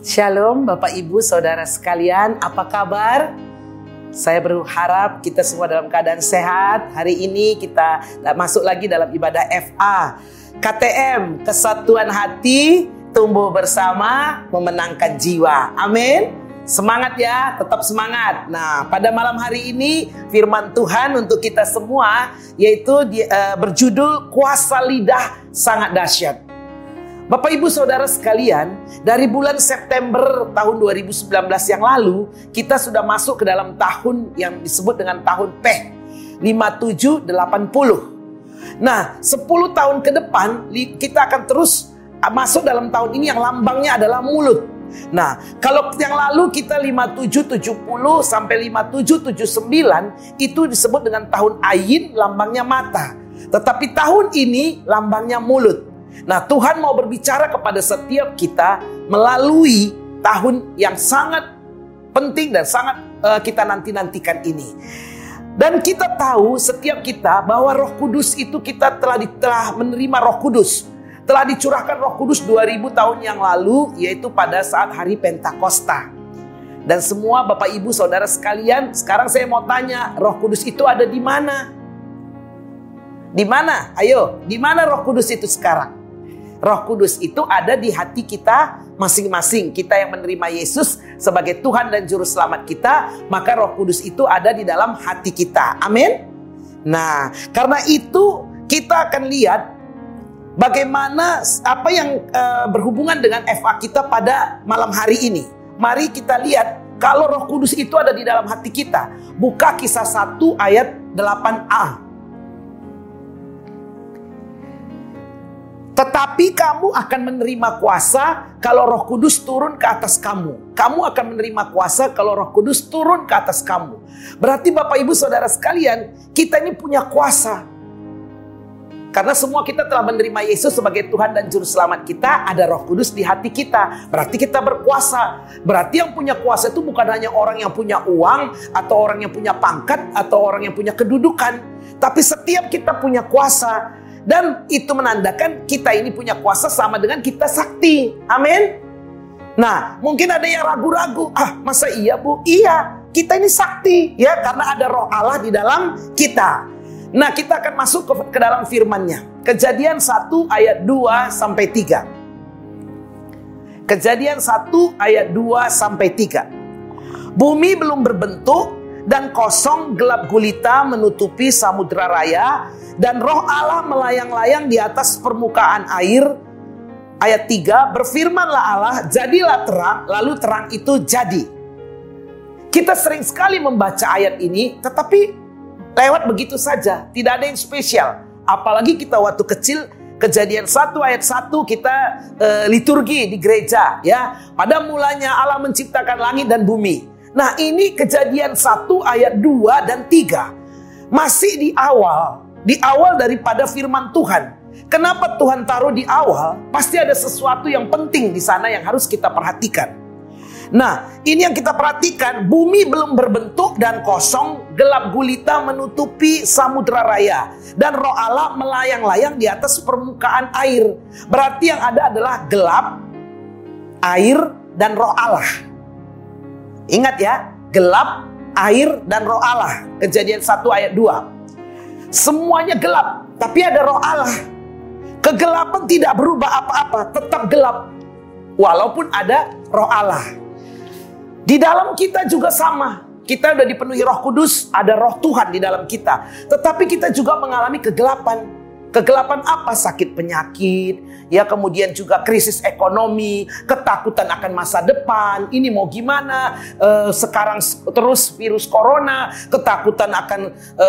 Shalom Bapak Ibu Saudara sekalian, apa kabar? Saya berharap kita semua dalam keadaan sehat. Hari ini kita masuk lagi dalam ibadah FA. KTM, kesatuan hati, tumbuh bersama, memenangkan jiwa. Amin. Semangat ya, tetap semangat. Nah, pada malam hari ini firman Tuhan untuk kita semua yaitu di, uh, berjudul kuasa lidah sangat dahsyat. Bapak Ibu Saudara sekalian, dari bulan September tahun 2019 yang lalu, kita sudah masuk ke dalam tahun yang disebut dengan tahun P 5780. Nah, 10 tahun ke depan kita akan terus masuk dalam tahun ini yang lambangnya adalah mulut. Nah, kalau yang lalu kita 5770 sampai 5779 itu disebut dengan tahun Ayin lambangnya mata. Tetapi tahun ini lambangnya mulut. Nah, Tuhan mau berbicara kepada setiap kita melalui tahun yang sangat penting dan sangat uh, kita nanti-nantikan ini. Dan kita tahu setiap kita bahwa Roh Kudus itu kita telah, telah menerima Roh Kudus. Telah dicurahkan Roh Kudus 2000 tahun yang lalu yaitu pada saat hari Pentakosta. Dan semua Bapak Ibu Saudara sekalian, sekarang saya mau tanya, Roh Kudus itu ada di mana? Di mana? Ayo, di mana Roh Kudus itu sekarang? Roh Kudus itu ada di hati kita masing-masing. Kita yang menerima Yesus sebagai Tuhan dan Juru Selamat kita, maka Roh Kudus itu ada di dalam hati kita. Amin. Nah, karena itu kita akan lihat bagaimana apa yang uh, berhubungan dengan FA kita pada malam hari ini. Mari kita lihat kalau Roh Kudus itu ada di dalam hati kita. Buka kisah 1 ayat 8a. Tetapi kamu akan menerima kuasa kalau Roh Kudus turun ke atas kamu. Kamu akan menerima kuasa kalau Roh Kudus turun ke atas kamu. Berarti Bapak Ibu Saudara sekalian, kita ini punya kuasa. Karena semua kita telah menerima Yesus sebagai Tuhan dan Juru Selamat kita, ada Roh Kudus di hati kita. Berarti kita berkuasa. Berarti yang punya kuasa itu bukan hanya orang yang punya uang, atau orang yang punya pangkat, atau orang yang punya kedudukan. Tapi setiap kita punya kuasa. Dan itu menandakan kita ini punya kuasa sama dengan kita sakti. Amin. Nah, mungkin ada yang ragu-ragu. Ah, masa iya bu? Iya, kita ini sakti. Ya, karena ada roh Allah di dalam kita. Nah, kita akan masuk ke, ke dalam firmannya. Kejadian 1 ayat 2 sampai 3. Kejadian 1 ayat 2 sampai 3. Bumi belum berbentuk dan kosong gelap gulita menutupi samudera raya dan roh Allah melayang-layang di atas permukaan air. Ayat 3, berfirmanlah Allah, jadilah terang, lalu terang itu jadi. Kita sering sekali membaca ayat ini, tetapi lewat begitu saja, tidak ada yang spesial. Apalagi kita waktu kecil Kejadian 1 ayat 1 kita e, liturgi di gereja ya. Pada mulanya Allah menciptakan langit dan bumi. Nah, ini kejadian 1 ayat 2 dan 3. Masih di awal di awal daripada firman Tuhan. Kenapa Tuhan taruh di awal? Pasti ada sesuatu yang penting di sana yang harus kita perhatikan. Nah, ini yang kita perhatikan, bumi belum berbentuk dan kosong, gelap gulita menutupi samudera raya. Dan roh Allah melayang-layang di atas permukaan air. Berarti yang ada adalah gelap, air, dan roh Allah. Ingat ya, gelap, air, dan roh Allah. Kejadian 1 ayat 2. Semuanya gelap, tapi ada roh Allah. Kegelapan tidak berubah apa-apa, tetap gelap. Walaupun ada roh Allah. Di dalam kita juga sama. Kita sudah dipenuhi roh kudus, ada roh Tuhan di dalam kita. Tetapi kita juga mengalami kegelapan. Kegelapan apa? Sakit penyakit, ya kemudian juga krisis ekonomi, ketakutan akan masa depan. Ini mau gimana? E, sekarang terus virus corona, ketakutan akan e,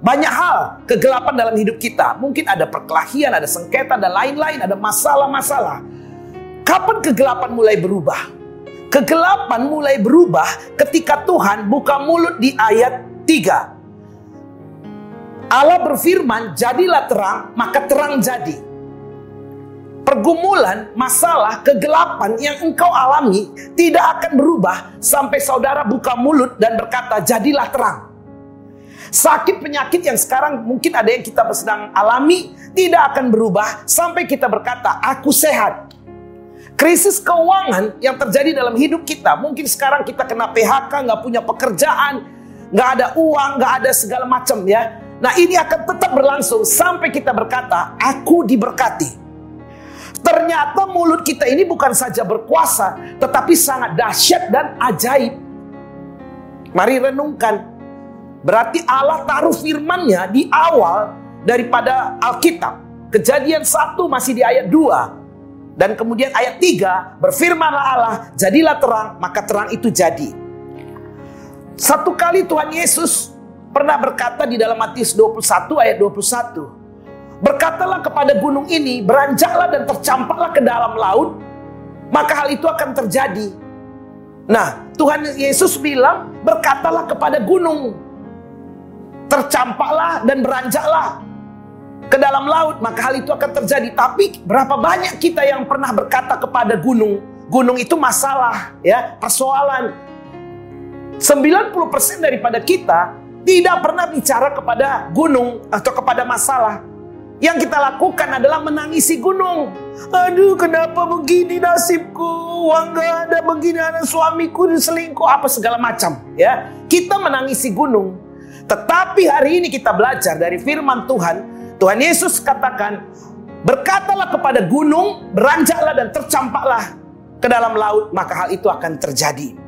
banyak hal kegelapan dalam hidup kita. Mungkin ada perkelahian, ada sengketa dan lain-lain, ada masalah-masalah. Kapan kegelapan mulai berubah? Kegelapan mulai berubah ketika Tuhan buka mulut di ayat 3. Allah berfirman, jadilah terang, maka terang jadi. Pergumulan, masalah, kegelapan yang engkau alami tidak akan berubah sampai saudara buka mulut dan berkata, jadilah terang. Sakit penyakit yang sekarang mungkin ada yang kita sedang alami tidak akan berubah sampai kita berkata, aku sehat. Krisis keuangan yang terjadi dalam hidup kita. Mungkin sekarang kita kena PHK, nggak punya pekerjaan, nggak ada uang, nggak ada segala macam ya. Nah ini akan tetap berlangsung sampai kita berkata, aku diberkati. Ternyata mulut kita ini bukan saja berkuasa, tetapi sangat dahsyat dan ajaib. Mari renungkan. Berarti Allah taruh firmannya di awal daripada Alkitab. Kejadian satu masih di ayat 2. Dan kemudian ayat 3, berfirmanlah Allah, jadilah terang, maka terang itu jadi. Satu kali Tuhan Yesus pernah berkata di dalam Matius 21 ayat 21. Berkatalah kepada gunung ini, beranjaklah dan tercampaklah ke dalam laut, maka hal itu akan terjadi. Nah, Tuhan Yesus bilang, berkatalah kepada gunung, tercampaklah dan beranjaklah ke dalam laut, maka hal itu akan terjadi. Tapi berapa banyak kita yang pernah berkata kepada gunung, gunung itu masalah, ya, persoalan. 90% daripada kita tidak pernah bicara kepada gunung atau kepada masalah. Yang kita lakukan adalah menangisi gunung. Aduh, kenapa begini nasibku? Uang gak ada begini, anak suamiku selingkuh, apa segala macam. Ya, kita menangisi gunung. Tetapi hari ini kita belajar dari firman Tuhan Tuhan Yesus katakan, berkatalah kepada gunung, beranjaklah dan tercampaklah ke dalam laut, maka hal itu akan terjadi.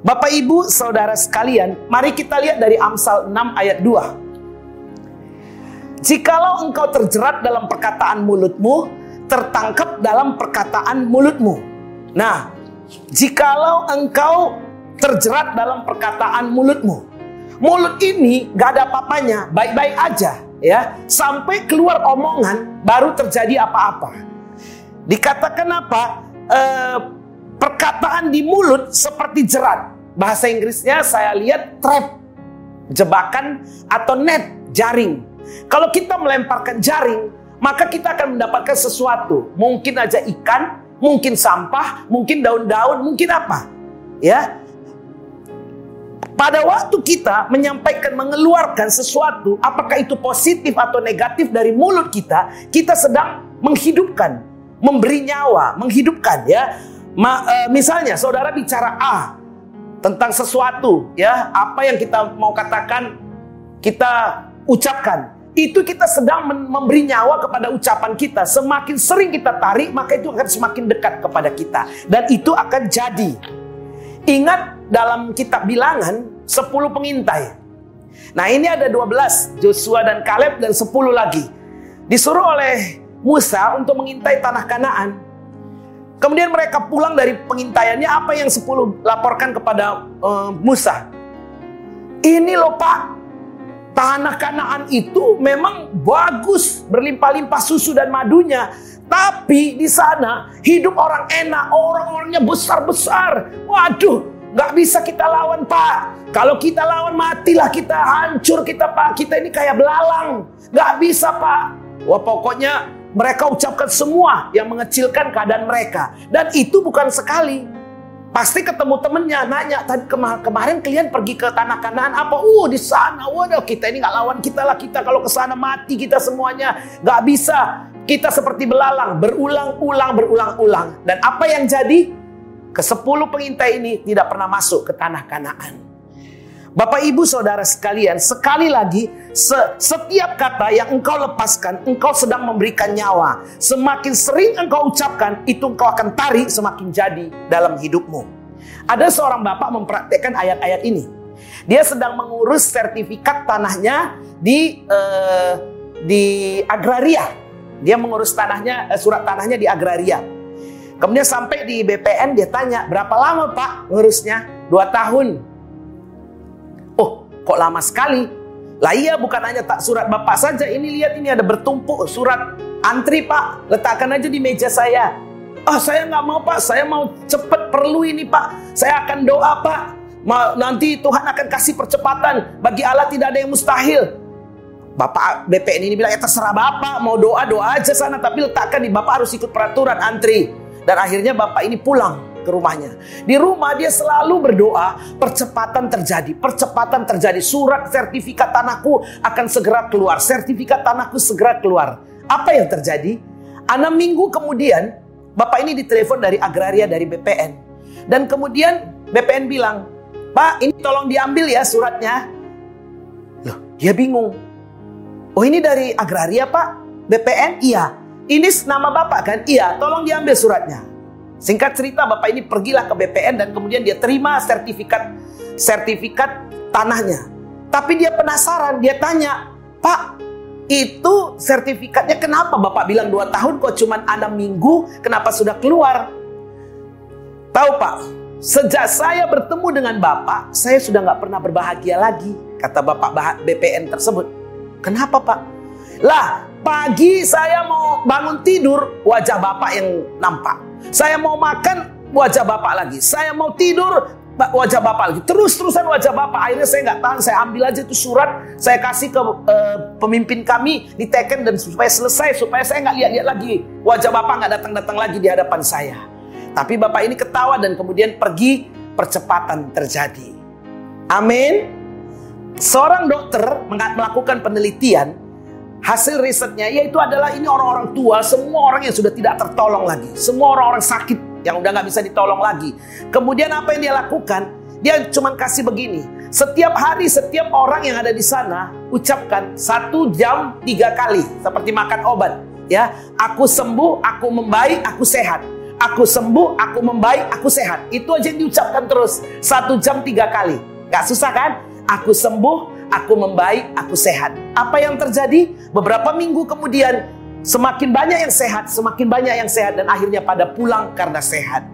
Bapak Ibu, Saudara sekalian, mari kita lihat dari Amsal 6 ayat 2. Jikalau engkau terjerat dalam perkataan mulutmu, tertangkap dalam perkataan mulutmu. Nah, jikalau engkau terjerat dalam perkataan mulutmu. Mulut ini gak ada apa-apanya, baik-baik aja ya sampai keluar omongan baru terjadi apa-apa. Dikatakan apa? E, perkataan di mulut seperti jerat. Bahasa Inggrisnya saya lihat trap, jebakan atau net, jaring. Kalau kita melemparkan jaring, maka kita akan mendapatkan sesuatu. Mungkin aja ikan, mungkin sampah, mungkin daun-daun, mungkin apa. Ya, pada waktu kita menyampaikan, mengeluarkan sesuatu, apakah itu positif atau negatif dari mulut kita, kita sedang menghidupkan, memberi nyawa, menghidupkan ya. Ma, e, misalnya saudara bicara A tentang sesuatu ya, apa yang kita mau katakan, kita ucapkan. Itu kita sedang memberi nyawa kepada ucapan kita. Semakin sering kita tarik, maka itu akan semakin dekat kepada kita. Dan itu akan jadi. Ingat dalam kitab bilangan 10 pengintai. Nah ini ada 12, Joshua dan Kaleb dan 10 lagi. Disuruh oleh Musa untuk mengintai tanah kanaan. Kemudian mereka pulang dari pengintaiannya apa yang 10 laporkan kepada uh, Musa. Ini loh Pak, tanah kanaan itu memang bagus, berlimpah-limpah susu dan madunya. Tapi di sana hidup orang enak, orang-orangnya besar-besar. Waduh, Gak bisa kita lawan pak. Kalau kita lawan matilah kita hancur kita pak. Kita ini kayak belalang. Gak bisa pak. Wah pokoknya mereka ucapkan semua yang mengecilkan keadaan mereka. Dan itu bukan sekali. Pasti ketemu temennya nanya tadi kemar kemarin kalian pergi ke tanah kanan apa? Uh di sana, waduh kita ini nggak lawan kita lah kita kalau ke sana mati kita semuanya nggak bisa. Kita seperti belalang berulang-ulang berulang-ulang dan apa yang jadi? Kesepuluh pengintai ini tidak pernah masuk ke tanah kanaan. Bapak ibu saudara sekalian, sekali lagi setiap kata yang engkau lepaskan, engkau sedang memberikan nyawa. Semakin sering engkau ucapkan, itu engkau akan tarik semakin jadi dalam hidupmu. Ada seorang bapak mempraktekkan ayat-ayat ini. Dia sedang mengurus sertifikat tanahnya di uh, di agraria. Dia mengurus tanahnya, uh, surat tanahnya di agraria. Kemudian sampai di BPN dia tanya, berapa lama pak ngurusnya? Dua tahun. Kok lama sekali? Lah iya bukan hanya tak surat bapak saja, ini lihat ini ada bertumpuk surat antri pak, letakkan aja di meja saya. Ah oh, saya nggak mau pak, saya mau cepet perlu ini pak, saya akan doa pak. Nanti Tuhan akan kasih percepatan, bagi Allah tidak ada yang mustahil. Bapak BPN ini bilang ya terserah bapak mau doa doa aja sana tapi letakkan di bapak harus ikut peraturan antri. Dan akhirnya bapak ini pulang ke rumahnya. Di rumah dia selalu berdoa, percepatan terjadi, percepatan terjadi. Surat sertifikat tanahku akan segera keluar, sertifikat tanahku segera keluar. Apa yang terjadi? Enam minggu kemudian, Bapak ini ditelepon dari agraria dari BPN. Dan kemudian BPN bilang, Pak ini tolong diambil ya suratnya. Loh, dia bingung. Oh ini dari agraria Pak? BPN? Iya. Ini nama Bapak kan? Iya, tolong diambil suratnya. Singkat cerita Bapak ini pergilah ke BPN dan kemudian dia terima sertifikat sertifikat tanahnya. Tapi dia penasaran, dia tanya, Pak itu sertifikatnya kenapa Bapak bilang 2 tahun kok cuma 6 minggu, kenapa sudah keluar? Tahu Pak, sejak saya bertemu dengan Bapak, saya sudah nggak pernah berbahagia lagi, kata Bapak BPN tersebut. Kenapa Pak? Lah, pagi saya mau bangun tidur, wajah Bapak yang nampak. Saya mau makan, wajah Bapak lagi. Saya mau tidur, wajah bapak lagi. Terus-terusan wajah bapak. Akhirnya saya nggak tahan, saya ambil aja itu surat, saya kasih ke uh, pemimpin kami diteken dan supaya selesai, supaya saya nggak lihat-lihat lagi wajah bapak nggak datang-datang lagi di hadapan saya. Tapi bapak ini ketawa dan kemudian pergi, percepatan terjadi. Amin. Seorang dokter melakukan penelitian, hasil risetnya yaitu adalah ini orang-orang tua, semua orang yang sudah tidak tertolong lagi, semua orang-orang sakit yang udah nggak bisa ditolong lagi. Kemudian apa yang dia lakukan? Dia cuma kasih begini. Setiap hari, setiap orang yang ada di sana ucapkan satu jam tiga kali seperti makan obat. Ya, aku sembuh, aku membaik, aku sehat. Aku sembuh, aku membaik, aku sehat. Itu aja yang diucapkan terus satu jam tiga kali. Gak susah kan? Aku sembuh, aku membaik, aku sehat. Apa yang terjadi? Beberapa minggu kemudian Semakin banyak yang sehat, semakin banyak yang sehat dan akhirnya pada pulang karena sehat.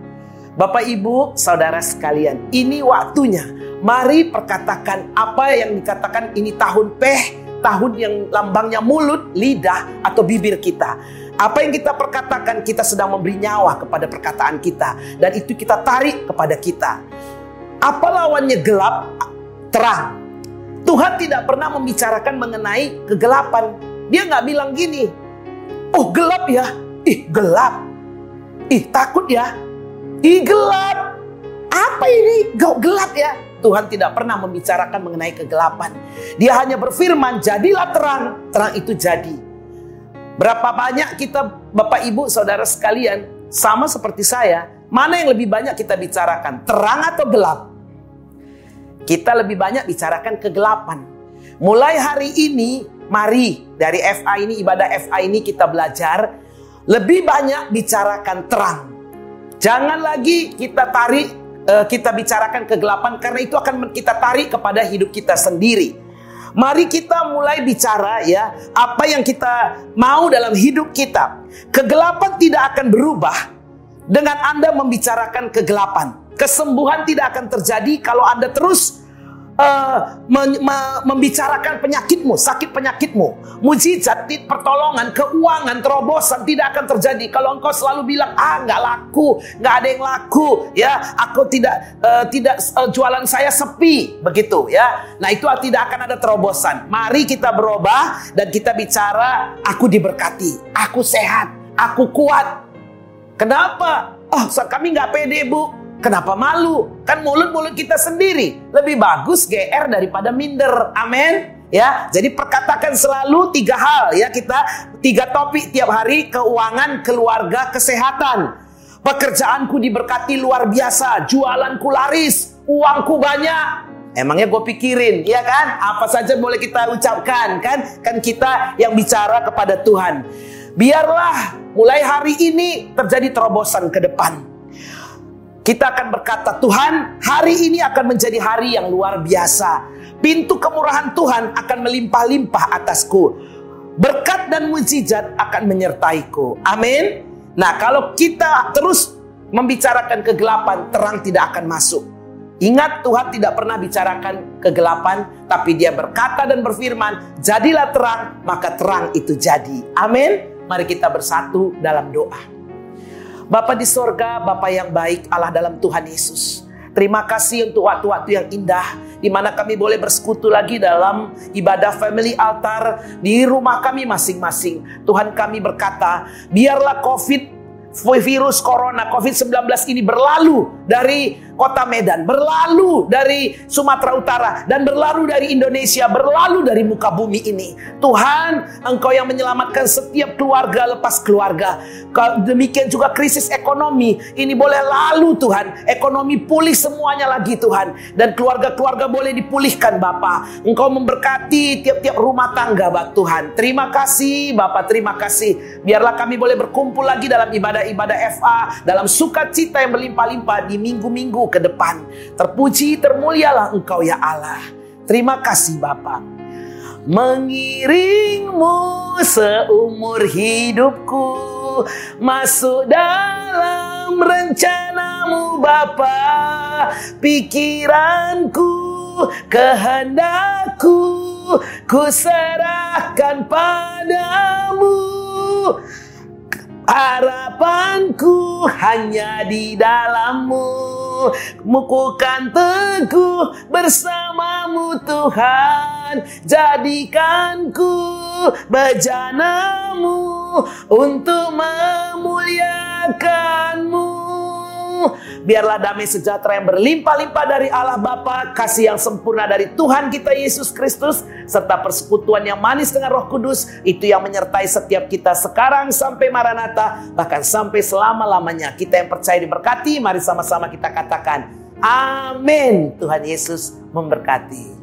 Bapak Ibu, saudara sekalian, ini waktunya. Mari perkatakan apa yang dikatakan ini tahun peh, tahun yang lambangnya mulut, lidah, atau bibir kita. Apa yang kita perkatakan, kita sedang memberi nyawa kepada perkataan kita. Dan itu kita tarik kepada kita. Apa lawannya gelap? Terang. Tuhan tidak pernah membicarakan mengenai kegelapan. Dia nggak bilang gini, Oh gelap ya? Ih gelap. Ih takut ya? Ih gelap. Apa ini? Gelap ya? Tuhan tidak pernah membicarakan mengenai kegelapan. Dia hanya berfirman, jadilah terang. Terang itu jadi. Berapa banyak kita Bapak Ibu Saudara sekalian sama seperti saya, mana yang lebih banyak kita bicarakan? Terang atau gelap? Kita lebih banyak bicarakan kegelapan. Mulai hari ini Mari dari FA ini ibadah FA ini kita belajar lebih banyak bicarakan terang. Jangan lagi kita tarik eh, kita bicarakan kegelapan karena itu akan kita tarik kepada hidup kita sendiri. Mari kita mulai bicara ya apa yang kita mau dalam hidup kita. Kegelapan tidak akan berubah dengan Anda membicarakan kegelapan. Kesembuhan tidak akan terjadi kalau Anda terus uh, me, me, membicarakan penyakitmu, sakit penyakitmu, mujizat, pertolongan, keuangan, terobosan tidak akan terjadi kalau engkau selalu bilang ah nggak laku, nggak ada yang laku, ya aku tidak uh, tidak uh, jualan saya sepi begitu ya. Nah itu tidak akan ada terobosan. Mari kita berubah dan kita bicara aku diberkati, aku sehat, aku kuat. Kenapa? Oh, kami nggak pede bu. Kenapa malu? Kan mulut-mulut kita sendiri. Lebih bagus GR daripada minder. Amin. Ya, jadi perkatakan selalu tiga hal ya kita tiga topik tiap hari keuangan, keluarga, kesehatan. Pekerjaanku diberkati luar biasa, jualanku laris, uangku banyak. Emangnya gue pikirin, ya kan? Apa saja boleh kita ucapkan, kan? Kan kita yang bicara kepada Tuhan. Biarlah mulai hari ini terjadi terobosan ke depan. Kita akan berkata, Tuhan, hari ini akan menjadi hari yang luar biasa. Pintu kemurahan Tuhan akan melimpah-limpah atasku. Berkat dan mujizat akan menyertaiku. Amin. Nah, kalau kita terus membicarakan kegelapan, terang tidak akan masuk. Ingat Tuhan tidak pernah bicarakan kegelapan, tapi dia berkata dan berfirman, jadilah terang, maka terang itu jadi. Amin. Mari kita bersatu dalam doa. Bapa di sorga, Bapa yang baik, Allah dalam Tuhan Yesus. Terima kasih untuk waktu-waktu yang indah di mana kami boleh bersekutu lagi dalam ibadah family altar di rumah kami masing-masing. Tuhan kami berkata, biarlah COVID virus corona COVID-19 ini berlalu dari kota Medan, berlalu dari Sumatera Utara, dan berlalu dari Indonesia, berlalu dari muka bumi ini. Tuhan, Engkau yang menyelamatkan setiap keluarga lepas keluarga. Demikian juga krisis ekonomi, ini boleh lalu Tuhan. Ekonomi pulih semuanya lagi Tuhan. Dan keluarga-keluarga boleh dipulihkan Bapak. Engkau memberkati tiap-tiap rumah tangga Bapak Tuhan. Terima kasih Bapak, terima kasih. Biarlah kami boleh berkumpul lagi dalam ibadah-ibadah FA, dalam sukacita yang berlimpah-limpah di minggu-minggu ke depan. Terpuji, termulialah Engkau ya Allah. Terima kasih Bapak. Mengiringmu seumur hidupku masuk dalam rencanamu Bapa pikiranku kehendakku ku serahkan padamu Harapanku hanya di dalammu Mukukan teguh bersamamu Tuhan. Jadikanku bejanamu Untuk memuliakanmu Biarlah damai sejahtera yang berlimpah-limpah dari Allah Bapa, kasih yang sempurna dari Tuhan kita Yesus Kristus, serta persekutuan yang manis dengan Roh Kudus, itu yang menyertai setiap kita sekarang sampai Maranatha, bahkan sampai selama-lamanya. Kita yang percaya diberkati, mari sama-sama kita katakan, Amin. Tuhan Yesus memberkati.